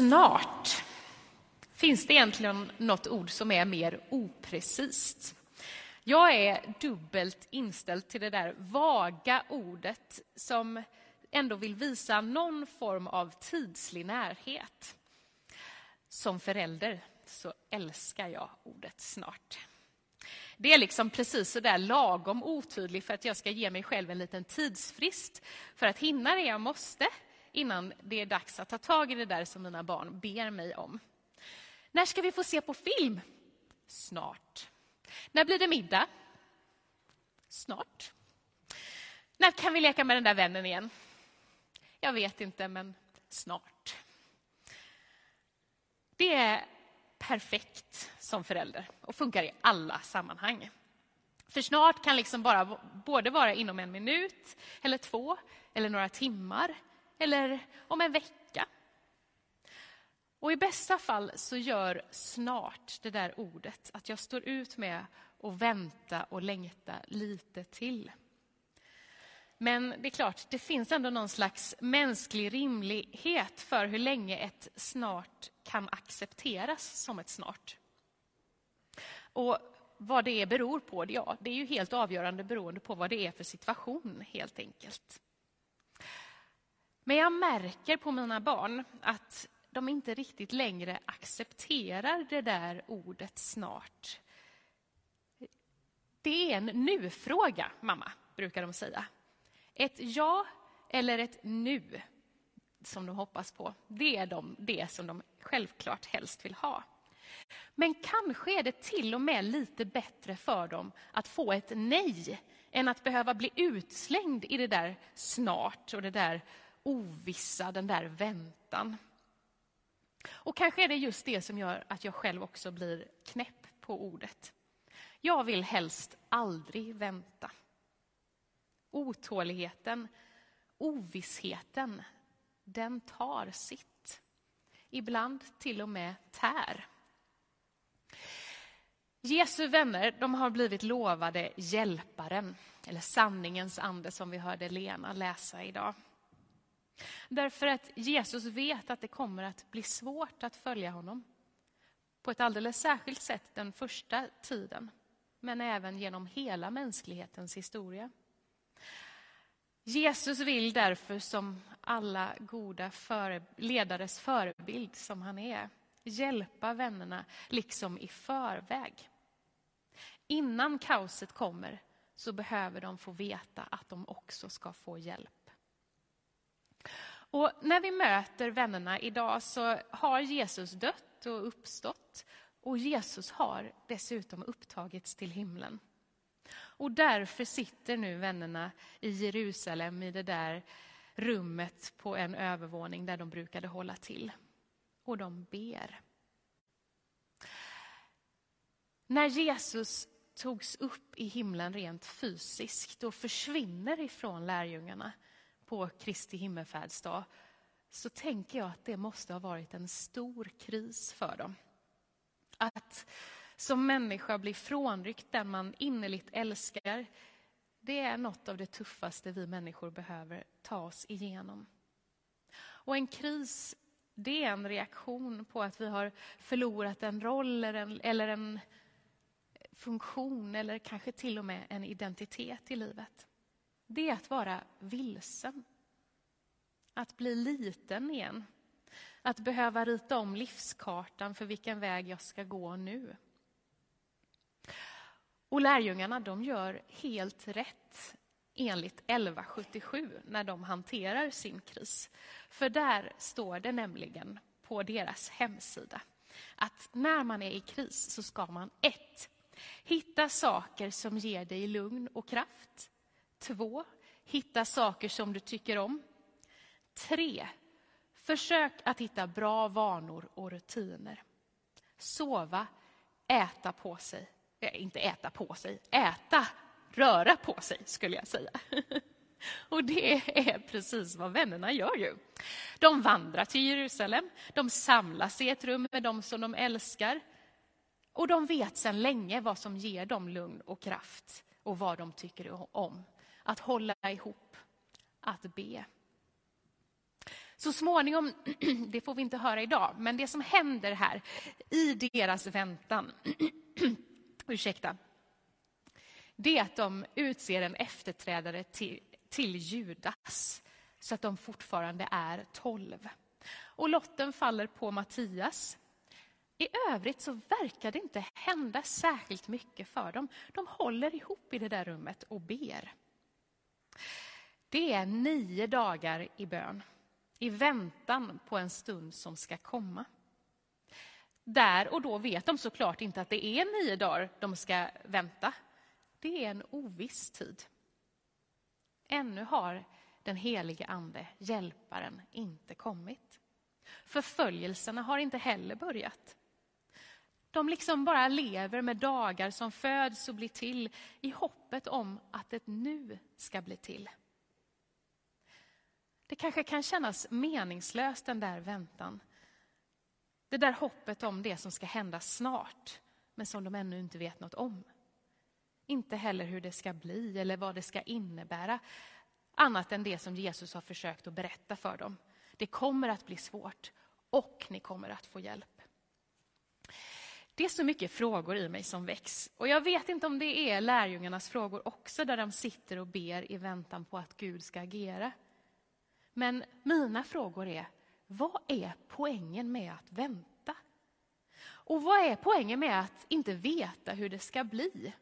Snart. Finns det egentligen något ord som är mer oprecist? Jag är dubbelt inställd till det där vaga ordet som ändå vill visa någon form av tidslig närhet. Som förälder så älskar jag ordet snart. Det är liksom precis så där lagom otydligt för att jag ska ge mig själv en liten tidsfrist för att hinna det jag måste innan det är dags att ta tag i det där som mina barn ber mig om. När ska vi få se på film? Snart. När blir det middag? Snart. När kan vi leka med den där vännen igen? Jag vet inte, men snart. Det är perfekt som förälder och funkar i alla sammanhang. För snart kan liksom bara både vara inom en minut, eller två, eller några timmar, eller om en vecka. Och i bästa fall så gör snart det där ordet att jag står ut med att vänta och längta lite till. Men det är klart, det finns ändå någon slags mänsklig rimlighet för hur länge ett snart kan accepteras som ett snart. Och vad det beror på, ja, det är ju helt avgörande beroende på vad det är för situation, helt enkelt. Men jag märker på mina barn att de inte riktigt längre accepterar det där ordet snart. Det är en nu-fråga, mamma, brukar de säga. Ett ja eller ett nu, som de hoppas på, det är de, det som de självklart helst vill ha. Men kanske är det till och med lite bättre för dem att få ett nej än att behöva bli utslängd i det där snart och det där ovissa, den där väntan. Och kanske är det just det som gör att jag själv också blir knäpp på ordet. Jag vill helst aldrig vänta. Otåligheten, ovissheten, den tar sitt. Ibland till och med tär. Jesu vänner de har blivit lovade hjälparen, eller sanningens ande som vi hörde Lena läsa idag. Därför att Jesus vet att det kommer att bli svårt att följa honom. På ett alldeles särskilt sätt den första tiden, men även genom hela mänsklighetens historia. Jesus vill därför som alla goda före, ledares förebild som han är, hjälpa vännerna liksom i förväg. Innan kaoset kommer så behöver de få veta att de också ska få hjälp. Och när vi möter vännerna idag så har Jesus dött och uppstått och Jesus har dessutom upptagits till himlen. Och därför sitter nu vännerna i Jerusalem i det där rummet på en övervåning där de brukade hålla till. Och de ber. När Jesus togs upp i himlen rent fysiskt och försvinner ifrån lärjungarna på Kristi himmelfärdsdag så tänker jag att det måste ha varit en stor kris för dem. Att som människa bli frånryckt den man innerligt älskar, det är något av det tuffaste vi människor behöver ta oss igenom. Och en kris, det är en reaktion på att vi har förlorat en roll eller en, eller en funktion eller kanske till och med en identitet i livet. Det är att vara vilsen. Att bli liten igen. Att behöva rita om livskartan för vilken väg jag ska gå nu. Och lärjungarna de gör helt rätt enligt 1177 när de hanterar sin kris. För där står det nämligen på deras hemsida att när man är i kris så ska man 1. Hitta saker som ger dig lugn och kraft. 2. Hitta saker som du tycker om. 3. Försök att hitta bra vanor och rutiner. Sova, äta på sig äh, inte äta på sig, äta, röra på sig skulle jag säga. Och det är precis vad vännerna gör ju. De vandrar till Jerusalem, de samlas i ett rum med dem som de älskar. Och de vet sedan länge vad som ger dem lugn och kraft och vad de tycker om. Att hålla ihop, att be. Så småningom, det får vi inte höra idag, men det som händer här i deras väntan, ursäkta, det är att de utser en efterträdare till, till Judas, så att de fortfarande är tolv. Och lotten faller på Mattias. I övrigt så verkar det inte hända särskilt mycket för dem. De håller ihop i det där rummet och ber. Det är nio dagar i bön, i väntan på en stund som ska komma. Där och då vet de såklart inte att det är nio dagar de ska vänta. Det är en oviss tid. Ännu har den helige Ande, Hjälparen, inte kommit. Förföljelserna har inte heller börjat. De liksom bara lever med dagar som föds och blir till i hoppet om att ett nu ska bli till. Det kanske kan kännas meningslöst den där väntan. Det där hoppet om det som ska hända snart, men som de ännu inte vet något om. Inte heller hur det ska bli eller vad det ska innebära, annat än det som Jesus har försökt att berätta för dem. Det kommer att bli svårt och ni kommer att få hjälp. Det är så mycket frågor i mig som väcks. Och jag vet inte om det är lärjungarnas frågor också, där de sitter och ber i väntan på att Gud ska agera. Men mina frågor är, vad är poängen med att vänta? Och vad är poängen med att inte veta hur det ska bli?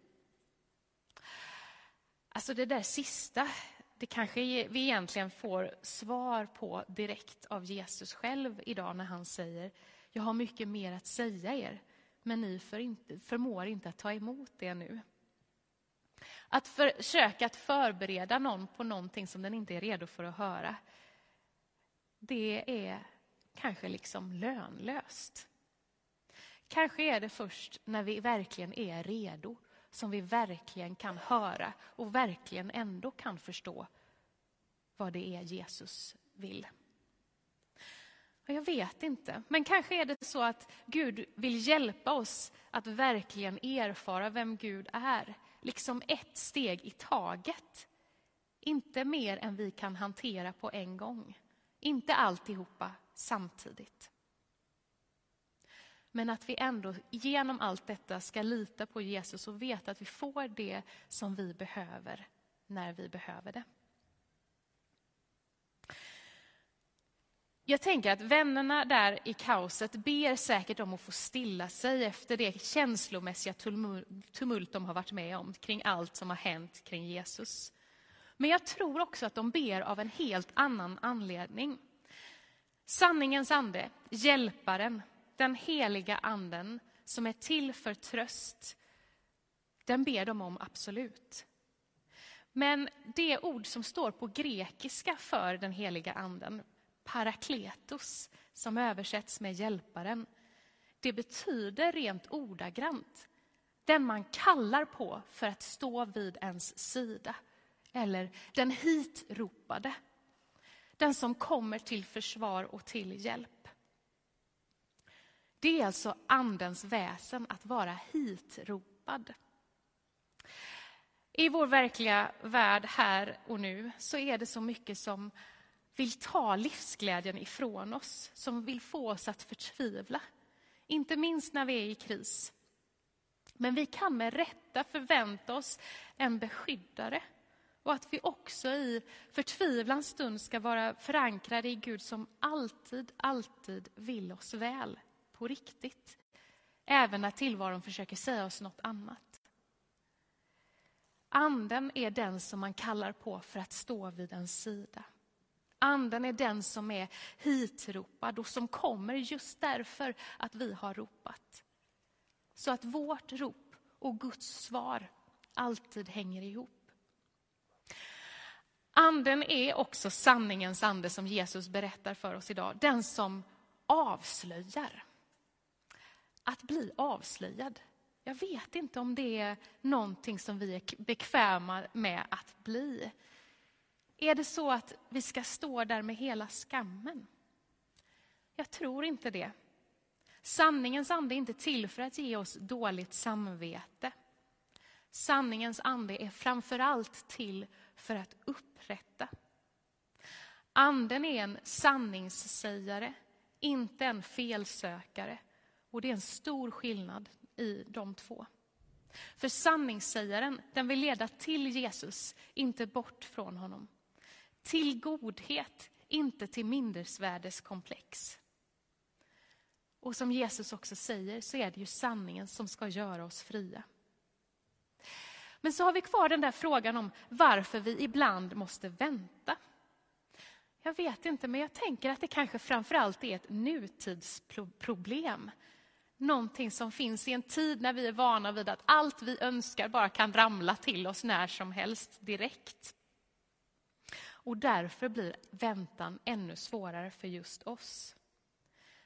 Alltså det där sista, det kanske vi egentligen får svar på direkt av Jesus själv idag när han säger, jag har mycket mer att säga er, men ni för inte, förmår inte att ta emot det nu. Att försöka att förbereda någon på någonting som den inte är redo för att höra, det är kanske liksom lönlöst. Kanske är det först när vi verkligen är redo som vi verkligen kan höra och verkligen ändå kan förstå vad det är Jesus vill. Jag vet inte, men kanske är det så att Gud vill hjälpa oss att verkligen erfara vem Gud är, liksom ett steg i taget. Inte mer än vi kan hantera på en gång. Inte alltihopa samtidigt. Men att vi ändå genom allt detta ska lita på Jesus och veta att vi får det som vi behöver när vi behöver det. Jag tänker att vännerna där i kaoset ber säkert om att få stilla sig efter det känslomässiga tumult de har varit med om kring allt som har hänt kring Jesus. Men jag tror också att de ber av en helt annan anledning. Sanningens ande, hjälparen, den heliga anden som är till för tröst, den ber de om absolut. Men det ord som står på grekiska för den heliga anden, parakletos, som översätts med hjälparen, det betyder rent ordagrant den man kallar på för att stå vid ens sida. Eller den hitropade. Den som kommer till försvar och till hjälp. Det är alltså Andens väsen att vara hitropad. I vår verkliga värld här och nu så är det så mycket som vill ta livsglädjen ifrån oss, som vill få oss att förtvivla. Inte minst när vi är i kris. Men vi kan med rätta förvänta oss en beskyddare och att vi också i förtvivlans stund ska vara förankrade i Gud som alltid, alltid vill oss väl, på riktigt. Även när tillvaron försöker säga oss något annat. Anden är den som man kallar på för att stå vid en sida. Anden är den som är hitropad och som kommer just därför att vi har ropat. Så att vårt rop och Guds svar alltid hänger ihop. Anden är också sanningens ande som Jesus berättar för oss idag. Den som avslöjar. Att bli avslöjad. Jag vet inte om det är någonting som vi är bekväma med att bli. Är det så att vi ska stå där med hela skammen? Jag tror inte det. Sanningens ande är inte till för att ge oss dåligt samvete. Sanningens ande är framför allt till för att upprätta. Anden är en sanningssägare, inte en felsökare. Och det är en stor skillnad i de två. För sanningssägaren, den vill leda till Jesus, inte bort från honom. Till godhet, inte till mindersvärdeskomplex. Och som Jesus också säger så är det ju sanningen som ska göra oss fria. Men så har vi kvar den där frågan om varför vi ibland måste vänta. Jag vet inte, men jag tänker att det kanske framförallt är ett nutidsproblem. Någonting som finns i en tid när vi är vana vid att allt vi önskar bara kan ramla till oss när som helst direkt. Och därför blir väntan ännu svårare för just oss.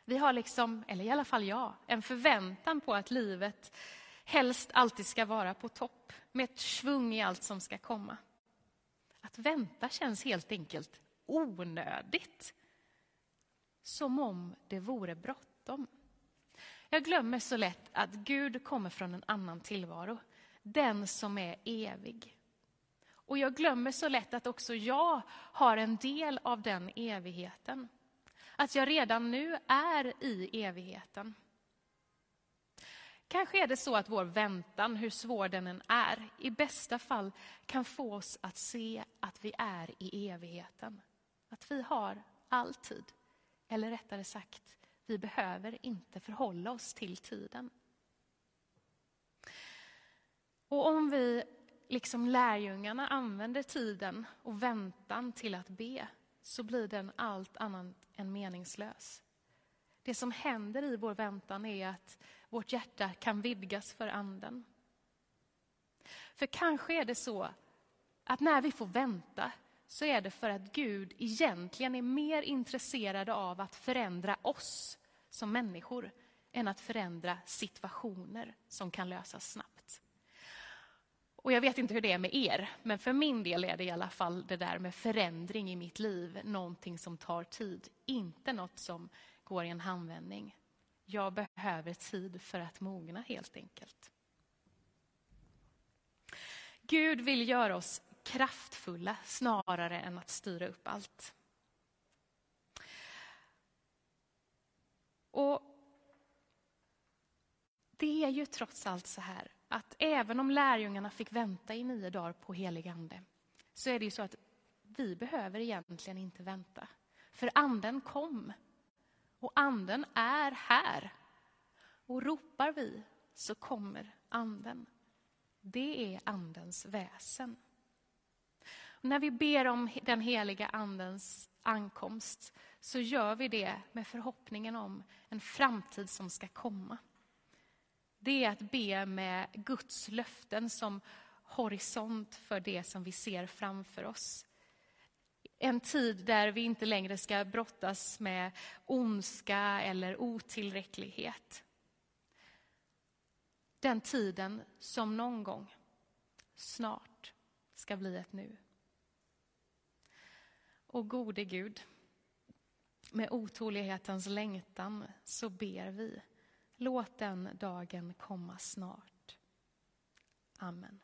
Vi har liksom, eller i alla fall jag, en förväntan på att livet helst alltid ska vara på topp med ett svung i allt som ska komma. Att vänta känns helt enkelt onödigt. Som om det vore bråttom. Jag glömmer så lätt att Gud kommer från en annan tillvaro. Den som är evig. Och jag glömmer så lätt att också jag har en del av den evigheten. Att jag redan nu är i evigheten. Kanske är det så att vår väntan, hur svår den än är, i bästa fall kan få oss att se att vi är i evigheten. Att vi har all tid. Eller rättare sagt, vi behöver inte förhålla oss till tiden. Och om vi, liksom lärjungarna, använder tiden och väntan till att be, så blir den allt annat än meningslös. Det som händer i vår väntan är att vårt hjärta kan vidgas för anden. För kanske är det så att när vi får vänta så är det för att Gud egentligen är mer intresserad av att förändra oss som människor än att förändra situationer som kan lösas snabbt. Och jag vet inte hur det är med er, men för min del är det i alla fall det där med förändring i mitt liv någonting som tar tid, inte något som går i en handvändning. Jag behöver tid för att mogna helt enkelt. Gud vill göra oss kraftfulla snarare än att styra upp allt. Och Det är ju trots allt så här att även om lärjungarna fick vänta i nio dagar på helig ande så är det ju så att vi behöver egentligen inte vänta. För anden kom och anden är här. Och ropar vi så kommer anden. Det är andens väsen. Och när vi ber om den heliga andens ankomst så gör vi det med förhoppningen om en framtid som ska komma. Det är att be med Guds löften som horisont för det som vi ser framför oss. En tid där vi inte längre ska brottas med ondska eller otillräcklighet. Den tiden som någon gång, snart, ska bli ett nu. Och gode Gud, med otålighetens längtan så ber vi. Låt den dagen komma snart. Amen.